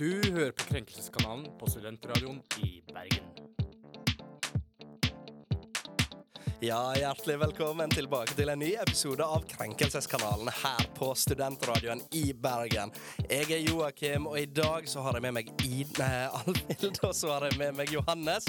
Du hører på Krenkelseskanalen på Studentradioen i Bergen. Ja, Hjertelig velkommen tilbake til en ny episode av Krenkelseskanalen her på Studentradioen i Bergen. Jeg er Joakim, og i dag så har jeg med meg Ine Alvild, og så har jeg med meg Johannes.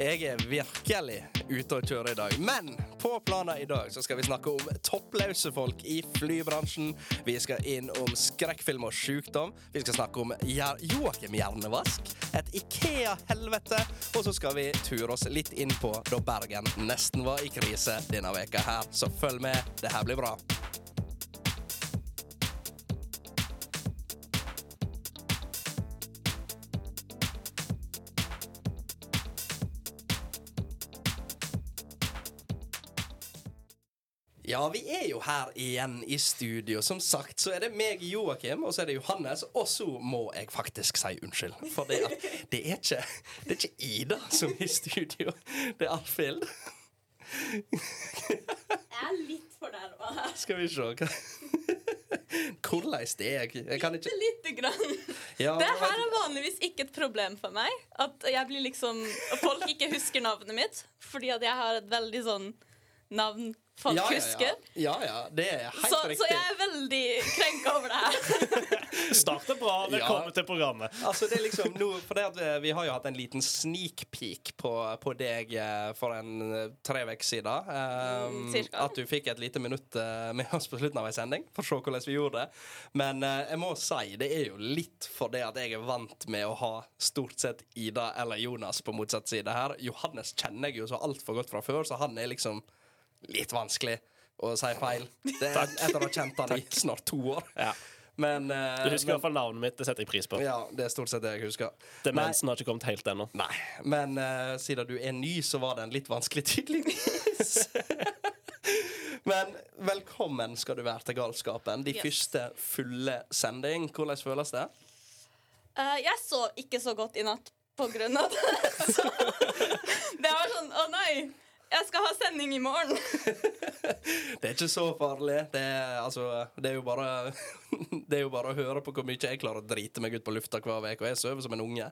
Jeg er virkelig ute og kjører i dag. Men på planen i dag så skal vi snakke om toppløse folk i flybransjen. Vi skal inn om skrekkfilm og sykdom. Vi skal snakke om Joakim Hjernevask, et Ikea-helvete, og så skal vi ture oss litt inn på da Bergen nesten var i krise denne veka her. Så følg med, det her blir bra. Ja, vi er jo her igjen i studio. Som sagt så er det meg, Joakim, og så er det Johannes. Og så må jeg faktisk si unnskyld. For det, at det, er, ikke, det er ikke Ida som er i studio. Det er Alfhild. Jeg er litt fornærma her. Skal vi se hva Hvordan det er jeg? kan ikke lite grann. ja, Det her er vanligvis ikke et problem for meg. At jeg blir liksom at folk ikke husker navnet mitt. Fordi at jeg har et veldig sånn navn folk ja, ja, husker. Ja, ja, det er helt Så, riktig. så jeg er veldig krenka over det her. Starter bra. Velkommen Ja. til programmet. Altså det er liksom nå, for det at vi, vi har jo hatt en liten sneak peek på, på deg eh, for en eh, tre uker siden. Um, Mm, at du fikk et lite minutt eh, med oss på slutten av en sending for å se hvordan vi gjorde det. Men uh, jeg må si det er jo litt for det at jeg er vant med å ha stort sett Ida eller Jonas på motsatt side her. Johannes kjenner jeg jo så altfor godt fra før, så han er liksom litt vanskelig å si feil. Det er etter å ha kjent han i snart to år. Ja. Men, uh, Du husker i hvert fall navnet mitt. Det setter jeg pris på. ja, det er stort sett det jeg husker. Demensen har ikke kommet helt ennå. Nei, men uh, siden du er ny, så var den litt vanskelig, tydeligvis. men velkommen skal du være til Galskapen. De Yes. første fulle sending. Hvordan føles det? Uh, jeg sov ikke så godt i natt på grunn av det. Så det var sånn Å nei! Jeg skal ha sending i morgen. Det er ikke så farlig. Det er, altså, det er jo bare Det er jo bare å høre på hvor mye jeg klarer å drite meg ut på lufta hver uke. Og jeg sover som en unge.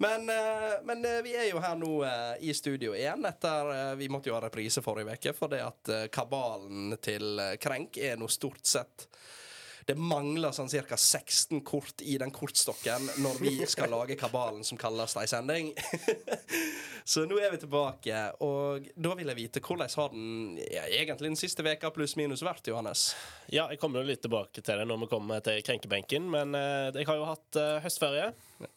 Men, eh, men eh, vi er jo her nå eh, i studio igjen etter Vi måtte jo ha reprise forrige uke, for det at kabalen til Krenk er nå stort sett det mangler sånn ca. 16 kort i den kortstokken når vi skal lage kabalen som kalles ei sending. Så nå er vi tilbake, og da vil jeg vite hvordan har den ja, egentlig den siste veka pluss minus vært, Johannes? Ja, jeg kommer jo litt tilbake til det når vi kommer til krenkebenken, men eh, jeg har jo hatt eh, høstferie.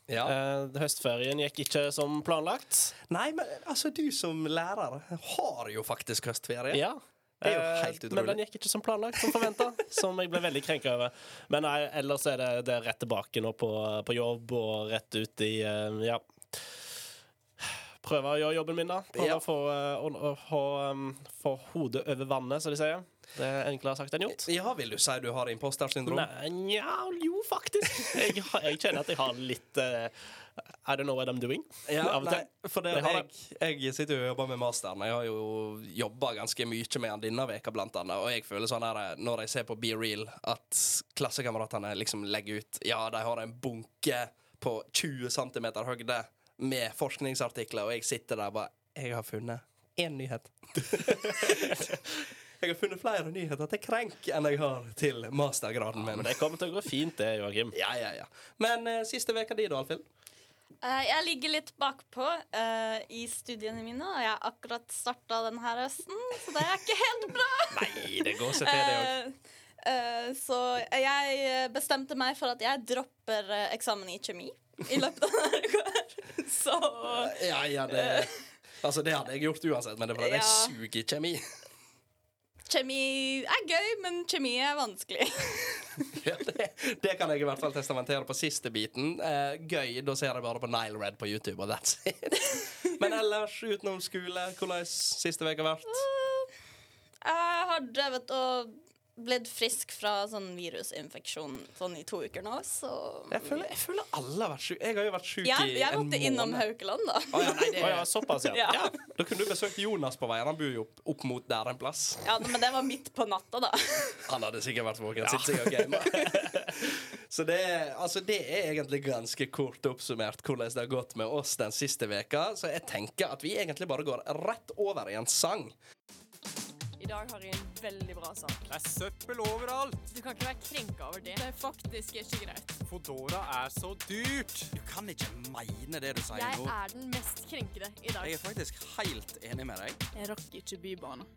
Ja. Eh, høstferien gikk ikke som planlagt. Nei, men altså, du som lærer har jo faktisk høstferie. Ja. Det er jo Eh, helt utrolig. Men den gikk ikke som planlagt, som forventa. som jeg ble veldig krenka over. Men nei, ellers er det, det er rett tilbake nå på, på jobb og rett ut i eh, Ja. Prøve å gjøre jobben min, da. Prøve Ja. å få, å, å, å, få, hodet over vannet, som de sier. Det er enklere sagt enn gjort. Ja, vil du si du har impostersyndrom? Nja, jo, faktisk. Jeg, jeg kjenner at jeg har litt eh, I don't know what I'm doing. Ja, nei, for det, Jeg jeg, sitter jo og jobber med masteren. Jeg har jo jobba ganske mye med den denne veka blant annet. Og jeg føler sånn her når jeg ser på Be Real, at klassekameratene liksom legger ut Ja, de har en bunke på 20 cm høgde med forskningsartikler, og jeg sitter der og bare Jeg har funnet én nyhet. jeg har funnet flere nyheter til krenk enn jeg har til mastergraden min. Men det kommer til å gå fint, det, Joakim. Ja, ja, ja. Men eh, siste veka di, da, Alfhild? Eh, jeg ligger litt bakpå uh, i studiene mine, og jeg har akkurat starta denne høsten, så det er ikke helt bra. Nei, det går seg til, det òg. Uh, eh, så jeg bestemte meg for at jeg dropper eksamen i kjemi i løpet av denne uka. her. Så Ja, ja, det Altså, det hadde jeg gjort uansett, men det er fordi Ja. jeg suger i kjemi. kjemi er gøy, men kjemi er vanskelig. Det, det kan jeg i hvert fall testamentere på siste biten. Eh, gøy, da ser jeg bare på Nile Red på YouTube, og that's it. Men ellers, utenom skole, hvordan har siste uke vært? Jeg har drevet og blitt frisk fra sånn virusinfeksjon sånn i to uker nå, så Jeg føler, jeg føler alle har vært syke. Jeg har jo vært syk ja, i jeg måtte innom. Haukeland, da. Å, ja, nei, det, Å ja, såpass, ja. Ja. ja, da kunne du besøkt Jonas på veien. Han bor jo opp, opp mot der en plass. Ja, men det var midt på natta, da. Han hadde sikkert vært våken. Sitter sikkert og gamer. Så det, altså, det er egentlig ganske kort oppsummert hvordan det har gått med oss den siste veka Så jeg tenker at vi egentlig bare går rett over i en sang. I dag har jeg en veldig bra sak. Det er søppel overalt! Du kan ikke være krenka over det. Det er faktisk ikke greit. Fodora er så dyrt! Du kan ikke mene det du sier Jeg nå. er den mest krenkede i dag. Jeg er faktisk helt enig med deg. Jeg rakk ikke Bybanen.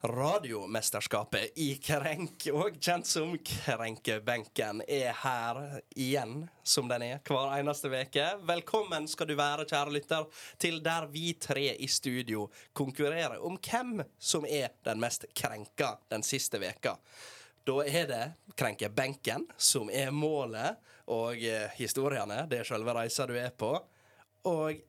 Radiomesterskapet i Krenk, og kjent som Krenkebenken, er her igjen som den er hver eneste veke. Velkommen skal du være, kjære lytter, til der vi tre i studio konkurrerer om hvem som er den mest krenka den siste veka. Da er det Krenkebenken som er målet, og eh, historiene, det er selve reisa du er på. Og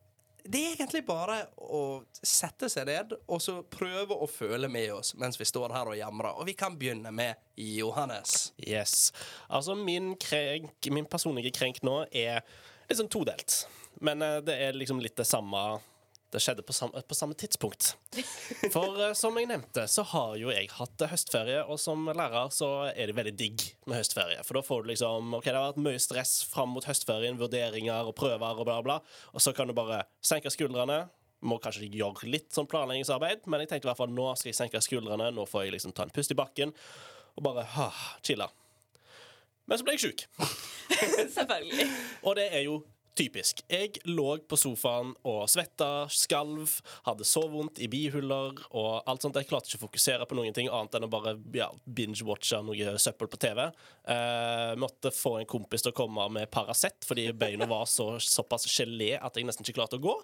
det er egentlig bare å sette seg ned og så prøve å føle med oss mens vi står her og jamrer. Og vi kan begynne med Johannes. Yes. Altså, min, krenk, min personlige krenk nå er liksom todelt. Men eh, det er liksom litt det samme Det skjedde på samme, på samme tidspunkt. For eh, som jeg nevnte, så har jo jeg hatt eh, høstferie, og som lærer så er det veldig digg med høstferie. For da får du liksom OK, det har vært mye stress fram mot høstferien, vurderinger og prøver og bla, bla, og så kan du bare senke skuldrene. Må kanskje gjøre litt sånn planleggingsarbeid, men jeg tenkte i hvert fall nå skal jeg senke skuldrene. Nå får jeg liksom ta en pust i bakken og bare ha, chille. Men så ble jeg sjuk. Selvfølgelig. Og det er jo typisk. Jeg lå på sofaen og svetta, skalv, hadde så vondt i bihuller og alt sånt. Jeg klarte ikke å fokusere på noen ting annet enn å bare ja, binge-watche noe søppel på TV. Eh, måtte få en kompis til å komme med Paracet fordi beina var så, såpass gelé at jeg nesten ikke klarte å gå.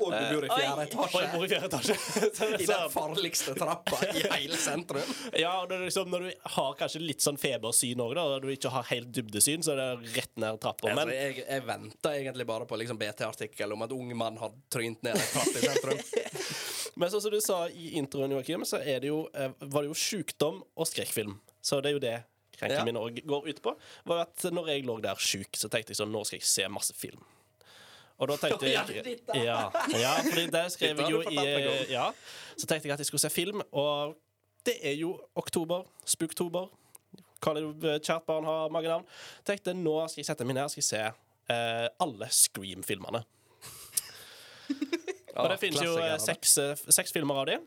Og du bor i fjerde etasje. Og i fjerde etasje. I den farligste trappa i hele sentrum. Ja, liksom, Når du har kanskje litt sånn febersyn òg, og du ikke har helt dybdesyn, så er det rett ned trappa. Altså, Men jeg, jeg venta egentlig bare på liksom BT-artikkel om at ung mann hadde trynt ned en trapp i sentrum. Men sånn som du sa i introen, Joakim, så det jo, eh, var det jo sjukdom og skrekkfilm. Så det er jo det krenken Ja. min òg går ut på. Var at når jeg lå der sjuk, så tenkte jeg sånn Nå skal jeg se masse film. Og da tenkte jeg. Ja, ja fordi det skrev jeg jo i. Ja. Så tenkte jeg at jeg skulle se film, og det er jo oktober. Spooktober. Hva det kjært barn har mange navn. Tenkte nå skal jeg sette meg ned skal jeg se eh, alle Scream-filmene. Og det finnes jo eh, seks, eh, seks filmer av de.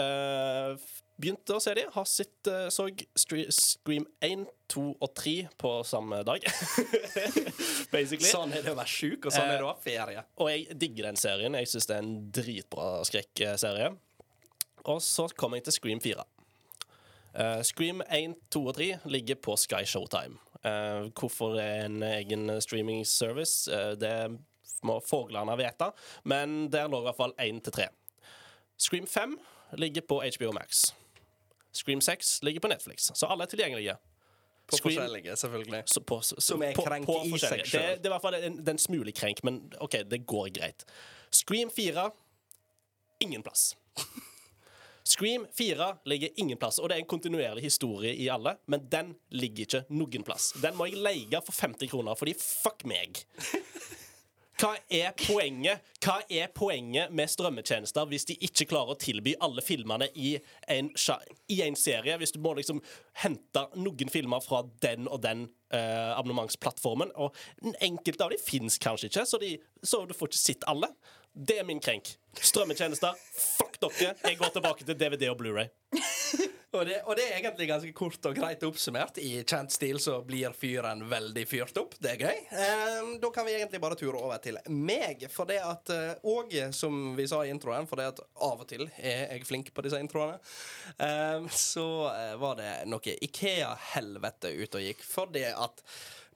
Eh, begynte å se de. Har sett, så Scream 1, 2 og 3 på samme dag. Basically. Sånn er det å være sjuk, og sånn er det å ha ferie. Og jeg digger den serien. Jeg syns det er en dritbra skrekkserie. Og så kom jeg til Scream 4. Eh, Scream 1, 2 og 3 ligger på Sky Showtime. Eh, hvorfor er en egen streaming service, eh, det må fuglene vite, men der lå i hvert fall 1 til 3. Scream 5 ligger på HBO Max. Scream 6 ligger på Netflix, så alle er tilgjengelige. På Scream- forskjellige, selvfølgelig. Så på, så, Som er krenk på i seg selv. Det, det er i hvert fall en, en smule krenk, men OK, det går greit. Scream 4 ingen plass. Scream 4 ligger ingen plass, og det er en kontinuerlig historie i alle, men den ligger ikke noen plass. Den må jeg leie for 50 kroner, fordi fuck meg. Hva er poenget Hva er poenget med strømmetjenester hvis de ikke klarer å tilby alle filmene i en, i en serie? Hvis du må liksom hente noen filmer fra den og den eh, abonnementsplattformen, og enkelte av de fins kanskje ikke, så, de, så du får ikke sett alle. Det er min krenk. Strømmetjenester, fuck dere. Jeg går tilbake til DVD og Blu-ray. Og det, og det er egentlig ganske kort og greit oppsummert. I kjent stil så blir fyren veldig fyrt opp. Det er gøy. Eh, da kan vi egentlig bare ture over til meg. For det at eh, Og som vi sa i introen, for det at av og til er jeg flink på disse introene, eh, så var det noe Ikea-helvete ute og gikk. For det at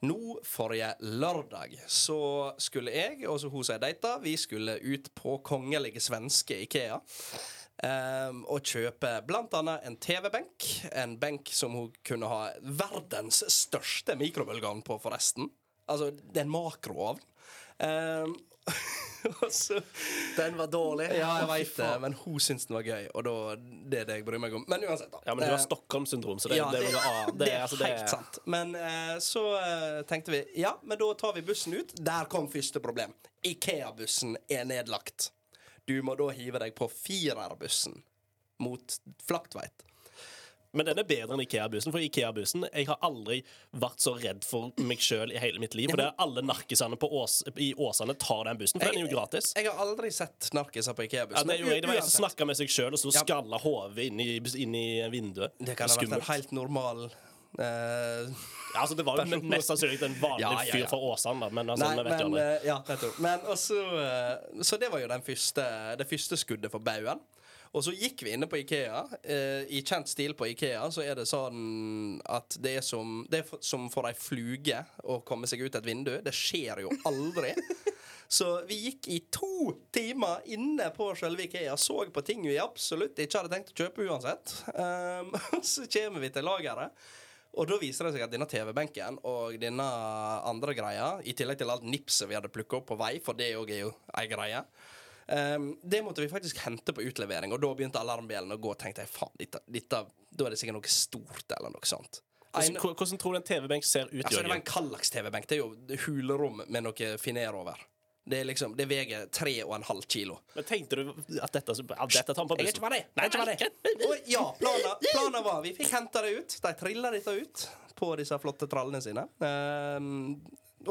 nå, forrige lørdag, så skulle jeg og så hun som jeg data, vi skulle ut på kongelige svenske Ikea. Um, og kjøpe annet en TV-benk. En benk som hun kunne ha verdens største mikrobølgeovn på, forresten. Altså, det er en makroovn. Um, så Den var dårlig. Ja, jeg veit det, men hun syns den var gøy, og da, det er det jeg bryr meg om. Men uansett, da. Ja, men du har Eh, Stockholm-syndrom, så det, ja, det, det, det Det, er altså, det, helt sant. Men eh, så eh, tenkte vi ja, men da tar vi bussen ut. Der kom første problem. Ikea-bussen er nedlagt. Du må da hive deg på firerbussen mot Flaktveit. Men den er bedre enn Ikea-bussen. For Ikea-bussen Jeg har aldri vært så redd for meg sjøl i hele mitt liv. For det er alle narkisene på Ås, i Åsane tar den bussen, for den er jo gratis. Jeg har aldri sett narkiser på Ikea-bussen. det, jo, jeg- det var jeg som snakka med seg sjøl og så Ja. skalla hodet inn, inn i vinduet. Det kan ha vært en helt normal Uh, Ja, altså, det var jo mest sannsynlig en vanlig Ja, ja, ja. fyr fra Åsane, da, men altså, Nei, vi vet jo men, aldri. eh, ja, men også, eh, Så det var jo den første, det første skuddet for baugen. Og så gikk vi inne på Ikea. Eh, I kjent stil på Ikea så er det sånn at det er som, det er for- som for ei fluge å komme seg ut et vindu. Det skjer jo aldri. Så vi gikk i to timer inne på selve Ikea, så på ting vi absolutt ikke hadde tenkt å kjøpe uansett. Um, så kommer vi til lageret. Og da viser det seg at denne TV-benken og denne andre greia, i tillegg til alt nipset vi hadde plukka opp på vei, for det òg er jo ei greie, det måtte vi faktisk hente på utlevering, og da begynte alarmbjellen å gå. Og tenkte jeg, faen, dette, dette, da er det sikkert noe stort eller noe sånt. Hvordan, hvordan tror du en TV-benk ser ut? Altså, det var en Jørgen? Kallax-TV-benk. Det er jo hulrom med noe finer over. Det er liksom, det veier tre og en halv kilo. Men tenkte du at dette, at dette tar på Jeg er bussen? ikke det. Er ikke det. Og ja, planen, planen var Vi fikk henta det ut. De trilla dette ut på disse flotte trallene sine.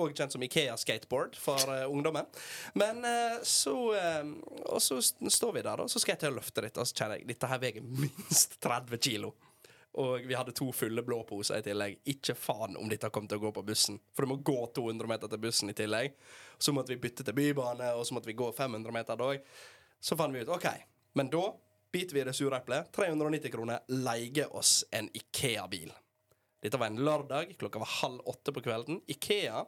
Og kjent som Ikea skateboard for uh, ungdommen. Men uh, så eh, Og så står vi der, og så skal jeg til å løfte litt, og så kjenner jeg dette her veier minst 30 kilo. Og vi hadde to fulle blå poser i tillegg. Ikke faen om dette kom til å gå på bussen. For du må gå 200 meter til bussen i tillegg. Så måtte vi bytte til bybane, og så måtte vi gå 500 meter da. Så fant vi ut OK, men da biter vi i det sure eplet. 390 kroner. Leie oss en Ikea-bil. Dette var en lørdag. Klokka var halv åtte på kvelden. Ikea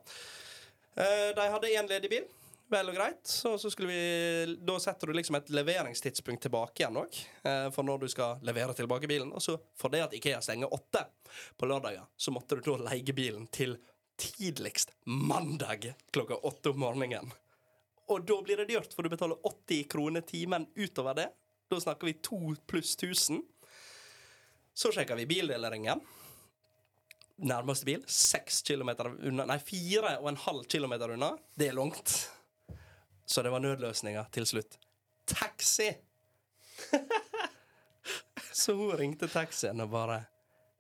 eh, De hadde én ledig bil. Vel og greit. Så, så vi Da setter du liksom et leveringstidspunkt tilbake igjen òg. Eh, for når du skal levere tilbake bilen. Og så for det at Ikea stenger åtte på lørdager, så måtte du da leie bilen til tidligst mandag klokka åtte om morgenen. Og da blir det dyrt, for du betaler 80 kroner timen utover det. Da snakker vi to pluss 1000. Så sjekker vi bildeleringen. Nærmeste bil seks kilometer unna Nei, fire og en halv kilometer unna. Det er langt. Så det var nødløsninga til slutt. Taxi! Så hun ringte taxien og bare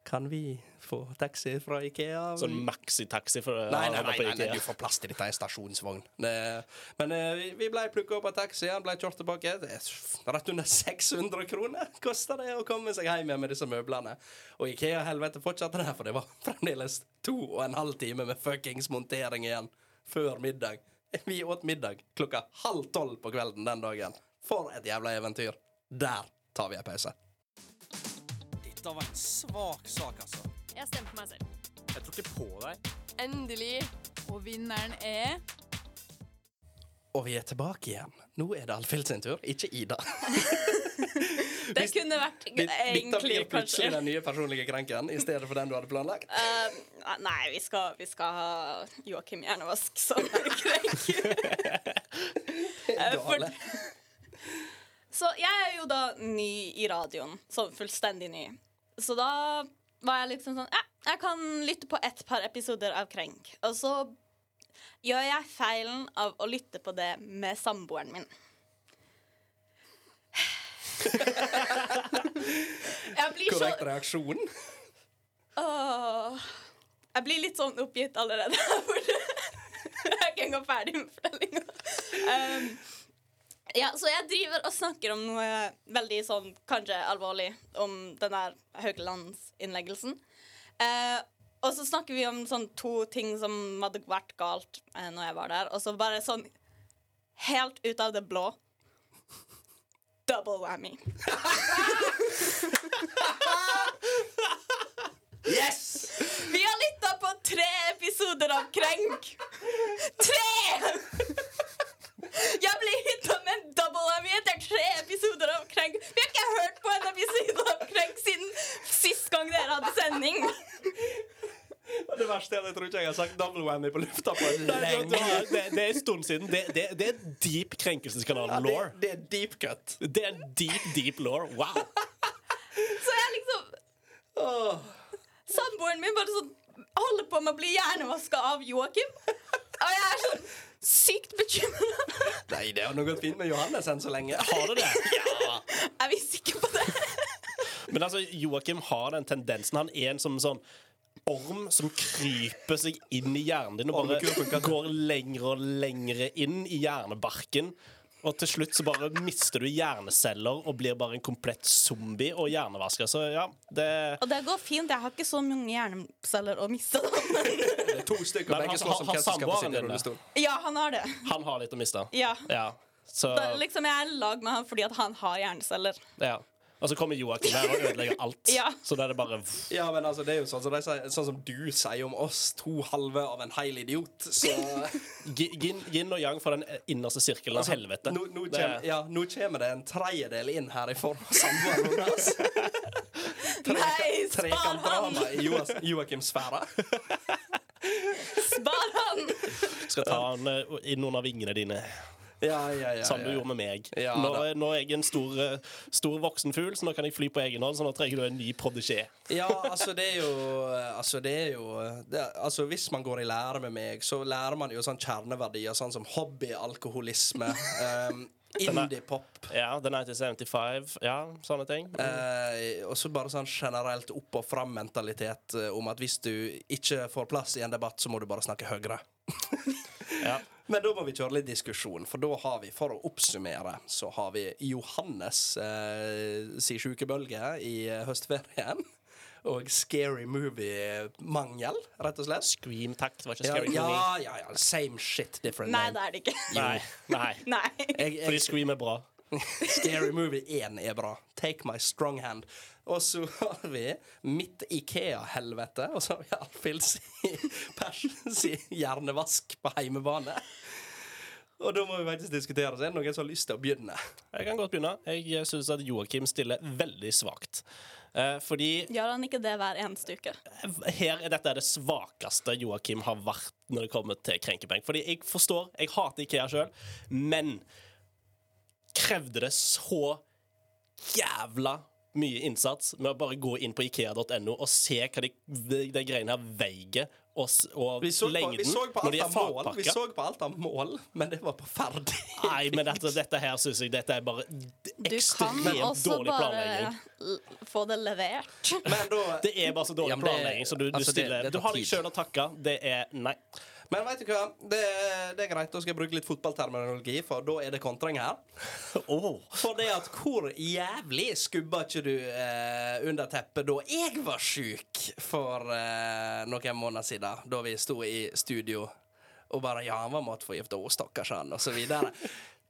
Kan vi få taxi fra Ikea? Sånn maxitaxi for Nei, nei, nei, nei, du får plass til dette i stasjonsvogn. Men eh, vi, ble plukka opp av taxi, han ble kjørt tilbake. Rett under 600 kroner kosta det å komme seg hjem igjen med disse møblene. Og Ikea-helvete fortsatte det, for det var fremdeles to og en halv time med fuckings montering igjen før middag. Vi åt middag klokka halv tolv på kvelden den dagen. For et jævla eventyr. Der tar vi en pause. Dette var en svak sak, altså. Jeg stemmer på meg selv. Jeg tror ikke på deg. Endelig. Og vinneren er Og vi er tilbake igjen. Nå er det Alfhild sin tur, ikke Ida. Det kunne vært Dette egentlig blir plutselig den nye personlige krenken i stedet for den du hadde planlagt. Uh, Nei, vi skal, vi skal ha Joakim Hjernevask som krenk. Eh. Så jeg er jo da ny i radioen. Sånn fullstendig ny. Så da var jeg liksom sånn Ja, jeg kan lytte på et par episoder av Krenk. Og så gjør jeg feilen av å lytte på det med samboeren min. jeg blir så Korrekt reaksjon. Åh, Jeg blir litt sånn oppgitt allerede. jeg er ikke engang ferdig med fortellinga. Um, ja, så jeg driver og snakker om noe veldig sånn kanskje alvorlig om den der Haukelandsinnleggelsen. Eh, og så snakker vi om sånn to ting som hadde vært galt eh, når jeg var der. Og så bare sånn helt ut av det blå Double whammy. Yes! Vi har lytta på tre episoder av Krenk. Tre! Jeg ble hytta med en double whammy etter tre episoder av Krenk. Vi har ikke hørt på en episode av Krenk siden sist gang dere hadde sending. Det verste er at jeg tror ikke jeg har sagt double whammy på lufta på lenge. Det, det er en stund siden. Det, det, det er deep Ja, krenkelseskanal-law. det, det er deep cut. Det er deep, deep law. Wow. Så jeg liksom oh. Samboeren min bare sånn holder på med å bli hjernevaska av Joakim. Og jeg er sånn sykt bekymra. Nei, det har nå gått fint med Johannes enn så lenge. Har det det? Ja. Er vi sikre på det? Men altså, Joakim har den tendensen. Han er en som sånn orm som kryper seg inn i hjernen din og bare går lenger og lenger inn i hjernebarken. Og til slutt så bare mister du hjerneceller og blir bare en komplett zombie og hjernevasker. Så ja, det Og det går fint. Jeg har ikke så mange hjerneceller å miste. da. Det er to stykker, Men begge har- slåss om hvem som skal få samboeren din rullestol. Ja, han har det. Han har litt å miste. Ja. Ja. Så Da, liksom Jeg er i lag med han fordi at han har hjerneceller. ja. Og så kommer Joakim her og ødelegger alt. Ja. Så da er det bare Ja, men altså, det er jo sånn de sier, sånn som du sier om oss, to halve av en heil idiot, så gi- yin, yin og yang for den innerste sirkelen av helvete. nå, nå, Det- ja, nå kommer det en tredjedel inn her i form av samboeren hennes. Nei, spar han! Joakims sfære. Spar han! Skal ta han I noen av vingene dine, Ja, ja, ja. som du gjorde med meg. Nå, nå er jeg en stor, eh, stor voksen fugl, så nå kan jeg fly på egen hånd. Så nå trenger du en ny prodigé. Ja, altså det er jo Altså det er jo det, Altså Hvis man går i lære med meg, så lærer man jo sånn kjerneverdier, sånn som hobbyalkoholisme, um, indie-pop Ja, The 1975. Ja, sånne ting. eh, Og så bare sånn generelt opp og fram-mentalitet eh, om at hvis du ikke får plass i en debatt, så må du bare snakke høyere. Ja. Men da må vi kjøre litt diskusjon, for da har vi, for å oppsummere, så har vi Johannes eh, si sjukebølge i eh, høstferien. Og scary movie-mangel, rett og slett. Scream, takk. Det var ikke Scary ja, Movie. ja, ja. ja. Same shit, different Nei, name. det er det ikke. Nei. Nei. Nei. Jeg, Fordi Scream er bra. Scary Movie 1 er bra. Take my strong hand. Og så har vi mitt Ikea-helvete, og så har vi Alfhilds Persens hjernevask på heimebane. Og da må vi faktisk diskutere. Så er det noen som har lyst til å begynne? Jeg kan godt begynne. Jeg syns at Joakim stiller veldig svakt. Eh, fordi Gjør han ikke det hver eneste uke? her er dette er det svakeste Joakim har vært når det kommer til krenkepeng. Fordi jeg forstår, jeg hater Ikea sjøl, men krevde det så jævla mye innsats med å bare gå inn på ikea.no og se hva de, de greiene her veier, og, og Vi så, på, lengden vi så på når de er av vi så på alt av mål, men det var på ferdig. Nei, men dette, dette her syns jeg dette er bare ekstremt dårlig planlegging. Du kan også bare få det levert. Men da Det er bare så dårlig Ja, det- planlegging, så du, du altså, det- stiller det Du har deg sjøl å takke. Det er Nei. Men vet du hva? Det, det er greit. Da skal jeg bruke litt fotballterminologi, for da er det kontring her. Oh. For det at hvor jævlig skubba ikke du eh, under teppet da jeg var sjuk for eh, noen måneder siden, da vi sto i studio og bare Ja, han var matforgifta, å, stakkars han, og så videre.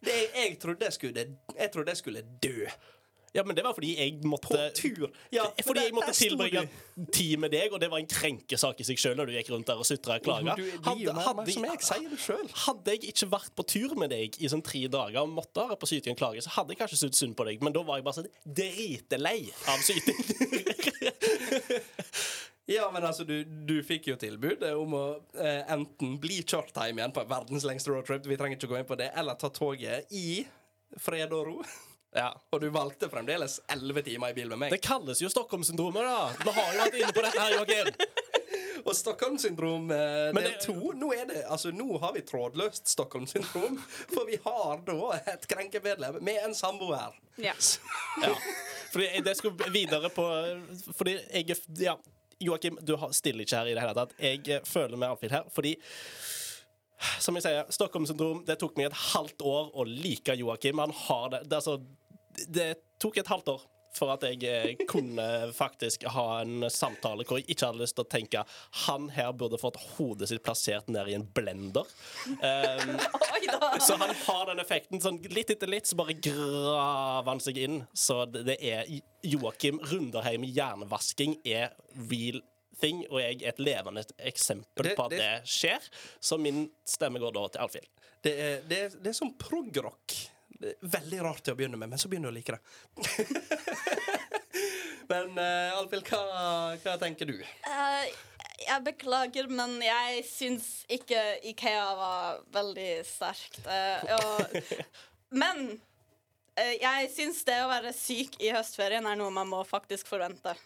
Det, jeg, trodde jeg, skulle, jeg trodde jeg skulle dø. Ja, men det var fordi jeg måtte På tur. Ja, fordi der- jeg måtte tilbringe tid med deg, og det var en krenkesak i seg sjøl når du gikk rundt der og sutra og klaga. Hadde, som jeg hadde jeg ikke vært på tur med deg i sånn tre dager og måtte være på syting og klage, så hadde jeg kanskje syntes synd på deg, men da var jeg bare sånn dritelei av syting. Ja, men altså, du, du fikk jo tilbud om å eh, enten bli hjem igjen på verdens lengste roadtrip, vi trenger ikke gå inn på det, eller ta toget i fred og ro. Ja. Og du valgte fremdeles elleve timer i bil med meg. Det kalles jo Stockholm-syndromet, da. Vi har jo vært inne på dette her, Joakim. Og Stockholm-syndrom eh, del det- to. Nå, er det, altså, nå har vi trådløst Stockholm-syndrom, for vi har da et krenkemedlem med en samboer. Ja. Ja. Fordi det skulle videre på Fordi jeg er Ja, Joakim, du stiller ikke her i det hele tatt. Jeg eh, føler meg Alfhild her fordi som jeg sier, Stockholm-syndrom Det tok meg et halvt år å like Joakim. Han har det, det, altså, det tok et halvt år for at jeg eh, kunne faktisk ha en samtale hvor jeg ikke hadde lyst til å tenke han her burde fått hodet sitt plassert ned i en blender. Um, så han har den effekten. Sånn, litt etter litt så bare graver han seg inn. Så det, det er Joakim Runderheim hjernevasking er real thing, og jeg er et levende eksempel Det- på at det, det- skjer. Så min stemme går da til Alfhild. Det det, det er som prog-rock. Veldig rart til å begynne med, men så begynner du å like det. men uh, Alfhild, hva, hva tenker du? Uh, jeg beklager, men jeg syns ikke Ikea var veldig sterkt. Uh, og, men uh, jeg syns det å være syk i høstferien er noe man må faktisk forvente.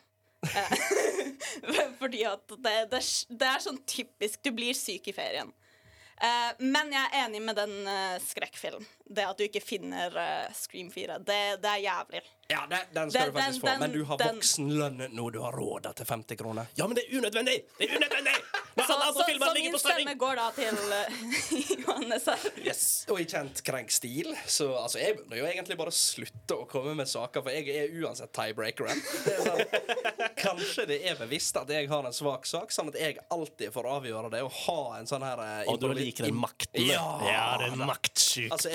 Fordi at det, det, det er sånn typisk. Du blir syk i ferien. Men jeg er enig med den skrekkfilmen. skrekkfilm. Det at du ikke finner uh, Scream 4. Det, det er jævlig. Ja, den, den skal Den- du faktisk den- få. Men du har voksenlønn nå. Du har råd til 50 kroner. Ja, men det er unødvendig! Det er unødvendig! Så, så, så min stemme går da til uh, Johannes her. Yes. Og i kjent krenk-stil, så altså, jeg burde jo egentlig bare slutte å komme med saker, for jeg er uansett tiebreakeren. Er sånn, kanskje det er bevisst at jeg har en svak sak, sånn at jeg alltid får avgjøre det og ha en sånn her uh, Og du liker den makten. Ja, ja det er maktsjuk Altså,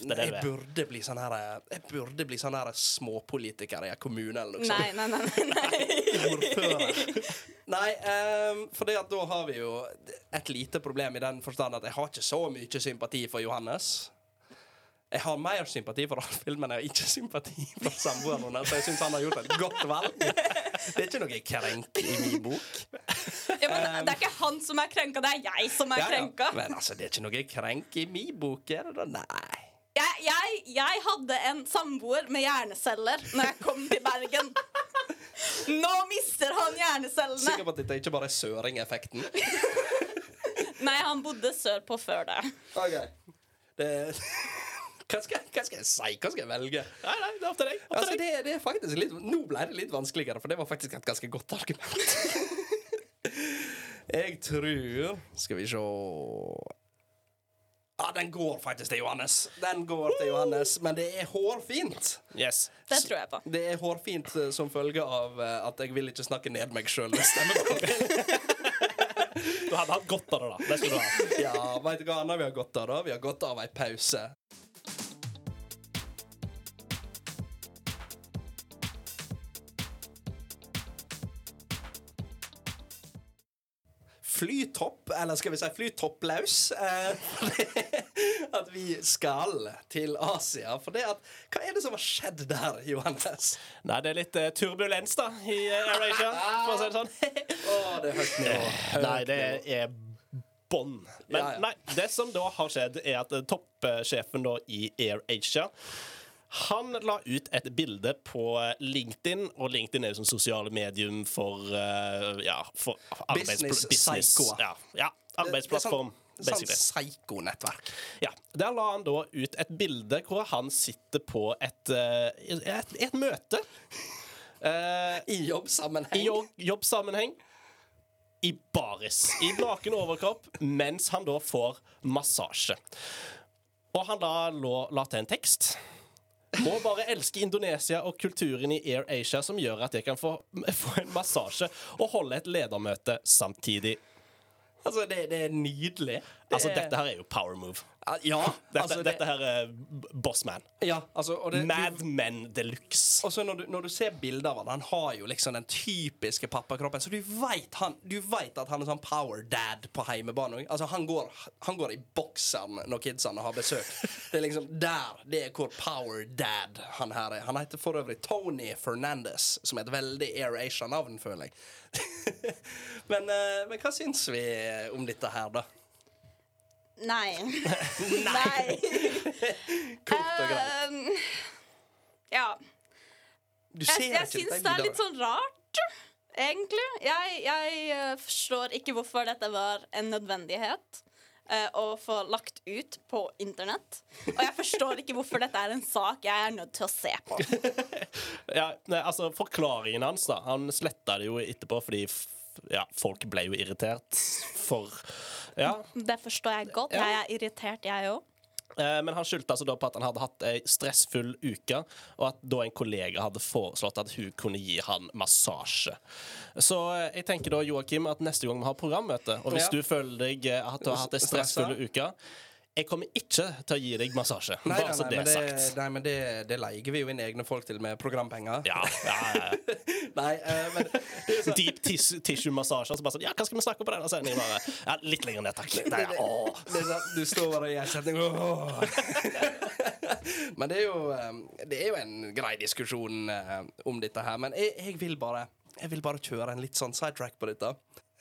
Det er burde, det jeg burde bli sånn her eh, Jeg burde bli sånn her småpolitiker i en kommune eller noe sånt. Nei, nei, nei. nei, nei. ordfører. Nei, um, for da har vi jo et lite problem i den forstand at jeg har ikke så mye sympati for Johannes. Jeg har mer sympati for Alfhild, men jeg har ikke sympati for samboeren hennes. Så jeg syns han har gjort et godt valg. Det er ikke noe krenk i min bok. Ja, men det er ikke han som er krenka, det er jeg som er Ja, ja. krenka. Men altså, det er ikke noe krenk i min bok, er det da? Nei. Jeg, jeg, jeg hadde en samboer med hjerneceller når jeg kom til Bergen. Nå mister han hjernecellene. Sikker på at dette ikke bare er søringeffekten. Nei, han bodde sørpå før det. Ok. Det hva skal, hva skal jeg si? Hva skal jeg velge? Nei, nei, det er opp til deg. Opp til Altså, deg. det, det er faktisk litt, nå ble det litt vanskeligere, for det var faktisk et ganske godt argument. jeg tror Skal vi se Ja, den går faktisk til Johannes. Den går til Johannes, Men det er hårfint. Yes. Det tror jeg på. Det er hårfint eh, som følge av eh, at jeg vil ikke snakke ned meg sjøl med stemmebanken. Du hadde hatt godt av det, da. Det skulle du ha. Ja, veit du hva annet vi har godt av, da? Vi har godt av ei pause. Flytopp, eller skal vi si flytopplaus, eh, at vi skal til Asia. For det at Hva er det som har skjedd der, Johannes? Nei, det er litt eh, turbulens, da, i uh, AirAsia, for å si det sånn. oh, det er høyt nivå. Nei, det er bånn. Men Ja, ja. nei, det som da har skjedd, er at eh, toppsjefen da i AirAsia han la ut et bilde på eh, LinkedIn, og LinkedIn er jo som sosiale medium for eh, ja, for Business business. Ja, ja, arbeidsplattform. Er sånn, psyko-nettverk. Ja, Der la han da ut et bilde hvor han sitter på et, eh, et, et møte. Uh, I jobbsammenheng. I jobb, jobbsammenheng. I baris. I naken overkropp, mens han da får massasje. Og han da lå, la til en tekst. Må bare elske Indonesia og kulturen i Air Asia som gjør at jeg kan få, få en massasje og holde et ledermøte samtidig. Altså, det, det er nydelig. Det Altså, dette her er jo power move. Ja, Dette, altså, det, dette her er bossman. ja, altså, Madman de luxe. og så når, du, når du ser bilder av han, han har jo liksom den typiske pappakroppen, så du vet, han, du vet at han er sånn power dad på heimebane. Altså, han går, han går i bokseren når kidsene har besøk. Det er liksom der, det er hvor power dad han her er. Han heter for øvrig Tony Fernandez, som er et veldig Air Asia-navn, føler jeg. men, eh, men hva syns vi om dette her, da? Nei. Nei. Kort og greit. Um, ja. Du ser jeg jeg syns det er litt sånn rart, egentlig. Jeg, jeg eh, forstår ikke hvorfor dette var en nødvendighet. uh, å få lagt ut på internett. Og jeg forstår ikke hvorfor dette er en sak jeg er nødt til å se på. Ja, nei, altså Forklaringen hans da Han sletta det jo etterpå fordi ja, folk ble jo irritert for Ja. Det forstår jeg godt. Jeg er irritert, jeg òg. Eh, men han skyldte altså da på at han hadde hatt ei stressfull uke, og at da en kollega hadde foreslått at hun kunne gi han massasje. Så eh, jeg tenker da, Joakim, at neste gang vi har programmøte, og hvis Ja. du føler deg eh, at du har hatt ei stressfull uke Jeg kommer ikke til å gi deg massasje. Nei, bare så det men er det, sagt. nei, men det, det leier vi jo inn egne folk til med programpenger. Ja, ja, ja. Nei, uh, men Deep tissue-massasje. Så bare sånn, ja, hva skal vi snakke om på denne sendingen? Bare, Ja, litt lenger ned, takk. Nei, ja. Det sånn, du står bare i en setning åh. Men det er, jo, eh, det er jo en grei diskusjon eh, om dette her. Men jeg, jeg vil bare Jeg vil bare kjøre en litt sånn sidetrack på dette.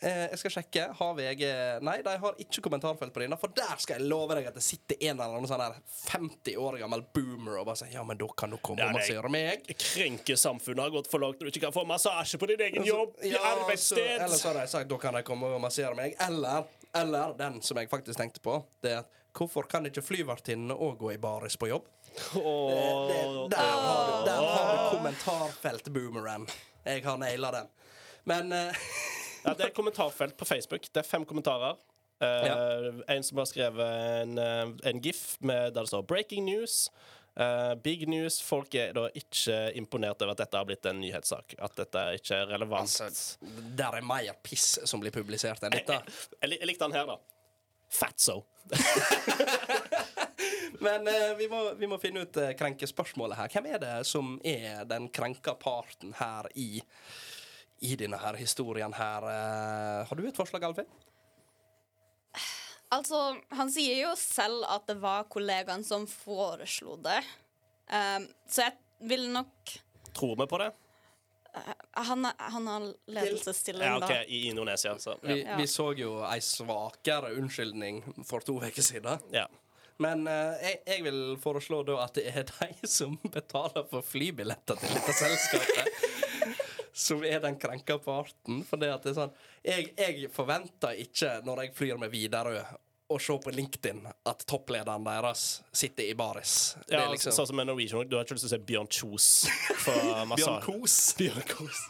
Eh, jeg skal sjekke. Har VG Nei, de har ikke kommentarfelt på denne. For der skal jeg love deg at det sitter en eller annen sånn her 50 år gammel boomer og bare sier Ja, men da kan du komme Ja, og massere meg. Krenkesamfunnet har gått for langt når du ikke kan få massasje på din egen jobb i Ja, så, arbeidssted. eller så har de sagt da kan de komme og massere meg. Eller, eller den som jeg faktisk tenkte på, det er at hvorfor kan ikke flyvertinnene òg gå i baris på jobb? Oh, Det, der har du, der har du kommentarfelt-boomeren. Jeg har naila den. Men eh, Ja, det er et kommentarfelt på Facebook. Det er fem kommentarer. Eh, En som har skrevet en, eh, en gif med der det står 'Breaking news'. Uh, big news. Folk er da ikke imponert over at dette har blitt en nyhetssak. At dette ikke er relevant. altså, der er mer piss som blir publisert enn dette. Jeg, jeg, jeg likte den her, da. Fatso. Men uh, vi, må, vi må finne ut uh, krenkespørsmålet her. Hvem er det som er den krenka parten her i, i denne her historien her? Eh, har du et forslag, Alfin? Altså, han sier jo selv at det var kollegaen som foreslo det. Um, så jeg vil nok Tror vi på det? Han, er- han har ledelsesstilling, Ja, OK, da. i Indonesia, så ja. Vi, vi så jo ei svakere unnskyldning for to uker siden. ja. Men uh, jeg, jeg vil foreslå da at det er de som betaler for flybilletter til dette selskapet, som er den krenka parten. For det at det er sånn Jeg, jeg forventer ikke, når jeg flyr med Widerøe, å se på LinkedIn at topplederen deres sitter i baris. Ja liksom Sånn som med Norwegian, du har ikke lyst til å se Bjørn Kjos for Bjørn massasje. Kos. Bjørn Kos.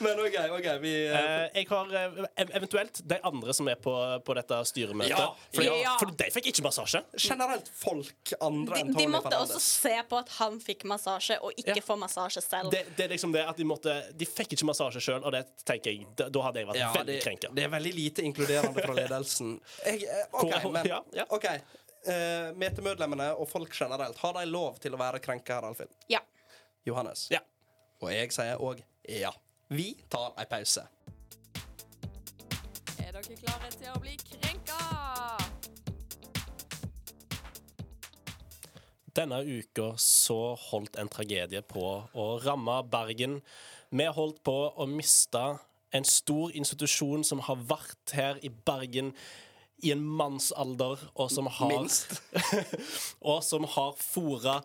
Men OK, ok, vi eh, Eh, jeg har eh, ev- eventuelt de andre som er på, på dette styremøtet. Ja, for, ja. for de fikk ikke massasje. Generelt folk andre De, Tony de måtte måtte også se på at han fikk massasje, og ikke Ja. få massasje selv. Det, det er liksom det at De måtte De fikk ikke massasje sjøl, og det tenker jeg Da, da hadde jeg vært Ja, veldig det, krenka. det er veldig lite inkluderende fra ledelsen. Jeg, eh, OK, Hvor- men ja, ja. OK. Uh, Metemedlemmene og folk generelt, har de lov til å være krenka her, Alfhild? Ja. Johannes? Ja. Og jeg sier òg ja. Vi tar ei pause. Er dere klare til å bli krenka? Denne uka så holdt en tragedie på å ramme Bergen. Vi holdt på å miste en stor institusjon som har vært her i Bergen i en mannsalder, og som har Minst. og som har fôra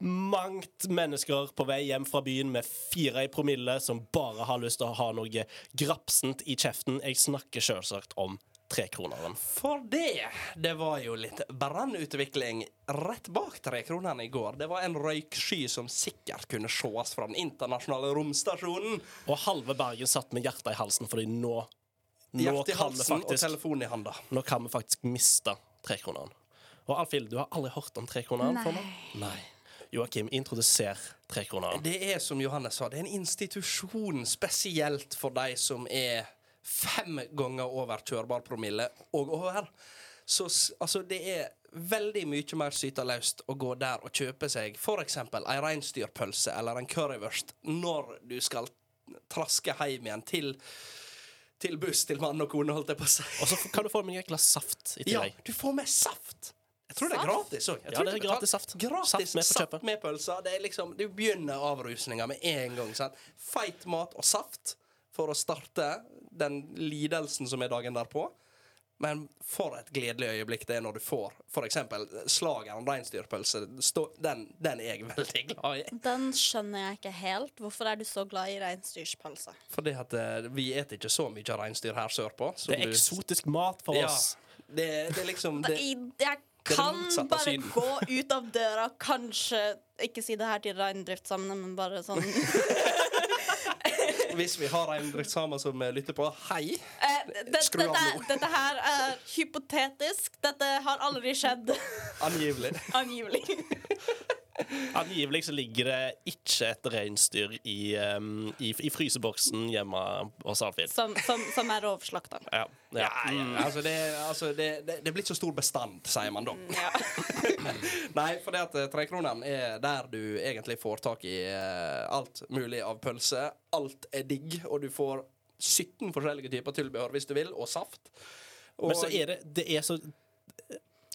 mangt mennesker på vei hjem fra byen med fire i promille, som bare har lyst til å ha noe grapsent i kjeften. Jeg snakker selvsagt om trekroneren. For det, det var jo litt brannutvikling rett bak trekronene i går. Det var en røyksky som sikkert kunne sees fra den internasjonale romstasjonen. Og halve Bergen satt med hjertet i halsen, fordi nå nå kan, vi og faktisk, i handa. nå kan vi faktisk miste trekroneren. Og Alfhild, du har aldri hørt om trekroneren før nå? Nei. Joakim, introduser trekroneren. Det er som Johannes sa, det er en institusjon spesielt for de som er fem ganger over kjørbar promille og over. Så altså, det er veldig mye mer sytaløst å gå der og kjøpe seg f.eks. ei reinsdyrpølse eller en currywurst når du skal traske hjem igjen til, til buss til mann og kone, holdt jeg på å si. Og så kan du få med et glass saft i Ja, du får med saft. Jeg tror det er gratis òg. Ja, det er gratis saft. Gratis Saft med saft med pølser. Det er liksom, du begynner avrusninga med en gang. Sant? Feit mat og saft for å starte den lidelsen som er dagen derpå. Men for et gledelig øyeblikk det er når du får f.eks. slageren reinsdyrpølse. Den, den er jeg veldig glad i. Den skjønner jeg ikke helt. Hvorfor er du så glad i reinsdyrpølse? Fordi at eh, vi eter ikke så mye reinsdyr her sørpå. Det er du- eksotisk mat for Ja, oss. det, det er liksom det, Jeg kan bare gå ut av døra, kanskje Ikke si det her til reindriftssamene, men bare sånn Hvis vi har reindriftssamer som eh, lytter på, hei. Eh, det, Skru av nå. dette her er hypotetisk. Dette har aldri skjedd. Angivelig. Angivelig. Angivelig så ligger det ikke et reinsdyr i, um, i, i fryseboksen hjemme hos Alfhild. Som, som, som er rovslakta. Ja, ja. Ja, ja, altså det, altså det, det, det blir ikke så stor bestand, sier man da. Ja. Nei, for det at eh, trekroneren er der du egentlig får tak i uh, alt mulig av pølse. Alt er digg, og du får 17 forskjellige typer tilbehør hvis du vil, og saft. Og, Men så er det, det er så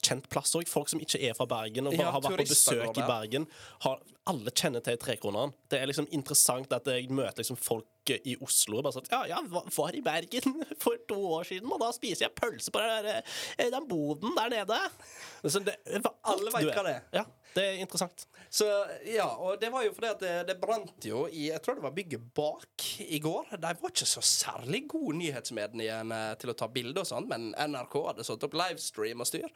kjent plass òg. Folk som ikke er fra Bergen og bare Ja, har vært på besøk i. Bergen. Har, alle kjenner til trekroneren. Det er liksom interessant at jeg møter liksom folk i Oslo bare sånn Ja, ja, var- i Bergen for to år siden, og da spiser jeg pølse på den, der, eh, den boden der nede. Så det, Alle veit hva det er. Ja, det er interessant. Så ja, og det var jo fordi at det, det brant jo i Jeg tror det var bygget bak i går. De var ikke så særlig gode nyhetsmediene til å ta bilde og sånn, men NRK hadde satt opp livestream og styr.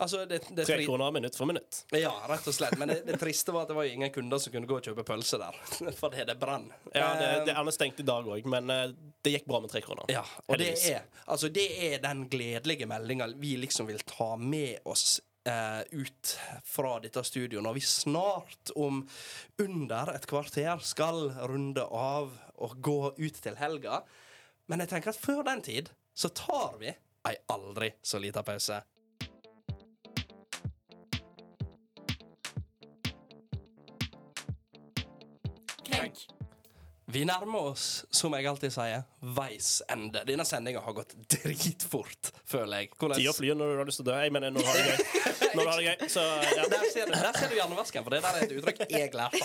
Altså, det, det Tre kroner minutt for minutt. Ja, rett og slett. Men det, det triste var at det var jo ingen kunder som kunne gå og kjøpe pølse der. Fordi det brann. Ja, det, Eh, det er stengt i dag òg, men eh, det gikk bra med tre kroner. Ja, og det er, altså det er den gledelige meldinga vi liksom vil ta med oss Uh, ut fra dette studioet når vi snart, om under et kvarter, skal runde av og gå ut til helga. Men jeg tenker at før den tid så tar vi ei aldri så lita pause. Vi nærmer oss, som jeg alltid sier, veis ende. Denne sendinga har gått dritfort, føler jeg. Hvordan- Tida flyr når du har lyst til å dø. Jeg mener når du har det gøy. Når du har det gøy. Så ja. Der ser du, der ser du hjernevasken, for det der er et uttrykk jeg lærte.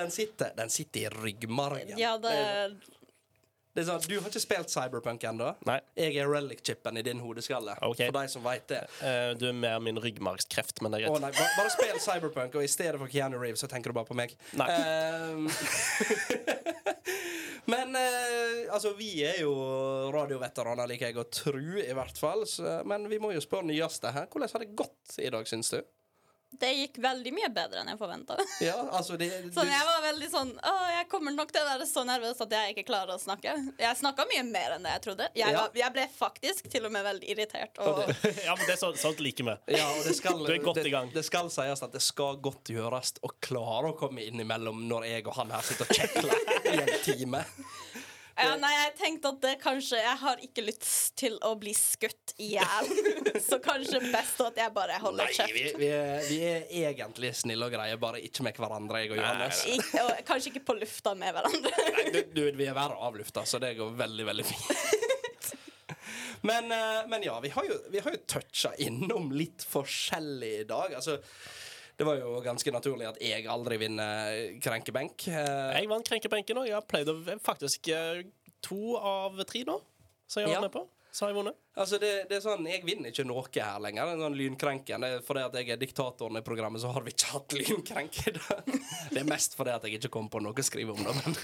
Den sitter, den sitter i ryggmargen. Ja, det Det er sånn, du har ikke spilt Cyberpunk ennå. Jeg er relic-chipen i din hodeskalle. Okay. For de som vet det. uh, Du er mer min ryggmargskreft, men det er greit. greit. nei, bare, bare spill Cyberpunk, og i stedet for Keanu Reeves så tenker du bare på meg. Ehm, men uh, altså, vi er jo radioveteraner, liker jeg å tro, i hvert fall. Så, men vi må jo spørre nyeste her. Hvordan har det gått i dag, syns du? Det gikk veldig mye bedre enn jeg forventa. Ja, altså det, Sånn, jeg var veldig sånn Å, jeg kommer nok til å være så nervøs at jeg ikke klarer å snakke. Jeg snakka mye mer enn det jeg trodde. Jeg, Ja. var, jeg ble faktisk til og med veldig irritert. Og, Ja, men det er sånn, sånt liker vi. Ja, det skal, Du er godt det, i gang. Det skal sies at det skal godt gjøres å klare å komme innimellom når jeg og han her sitter og kjekler i en time. Ja, nei, jeg tenkte at det kanskje Jeg har ikke lyst til å bli skutt i hjel. så kanskje best at jeg bare holder Nei, kjeft. vi, vi, er, vi er egentlig snille og greie, bare ikke med hverandre, jeg og Johannes. Ik og kanskje ikke på lufta med hverandre. Nei, du, du, vi er verre av lufta, så det går veldig, veldig fint. Men, eh, men ja, vi har jo, vi har jo toucha innom litt forskjellig i dag. Altså, det var jo ganske naturlig at jeg aldri vinner krenkebenk. Eh, Jeg vant krenkebenken, òg. jeg har pleid å faktisk eh, to av tre nå. Så jeg har Ja. med på. Så har jeg vunnet. Altså det, det er sånn, Jeg vinner ikke noe her lenger. Det er sånn lynkrenken. Det er fordi at jeg er diktatoren i programmet, så har vi ikke hatt lynkrenk. Det er mest fordi at jeg ikke kom på noe å skrive om det. Men,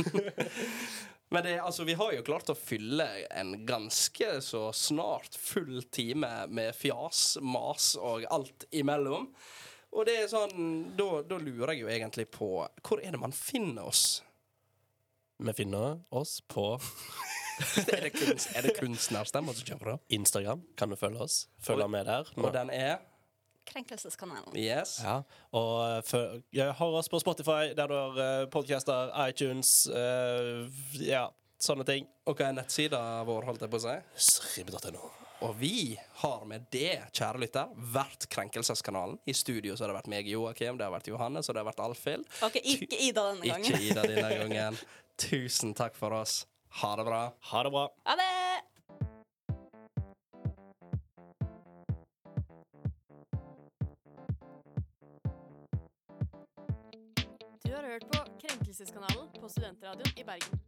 men det, altså, vi har jo klart å fylle en ganske så snart full time med fjas, mas og alt imellom. Og det er sånn, da, da lurer jeg jo egentlig på Hvor er det man finner oss? Vi finner oss på Er det, kunst, er det kunstnerstemmer som kommer fra? Instagram. Kan du følge oss? Følge med der. Og den er Krenkelseskanalen. Yes. Ja, og jeg har hør oss på Spotify, der du har uh, podcaster, iTunes, uh, ja, sånne ting. Og hva er nettsida vår, holdt jeg på å si? Srib.no. Og vi har med det, kjære lytter, vært Krenkelseskanalen. I studio så har det vært meg, Joakim, det har vært Johannes, og det har vært Alfhild. Ok, ikke Ida denne Ikke gangen. Ida denne gangen. Tusen takk for oss. Ha det bra. Ha det bra. Ha det! Du har hørt på Krenkelseskanalen på Studentradioen i Bergen.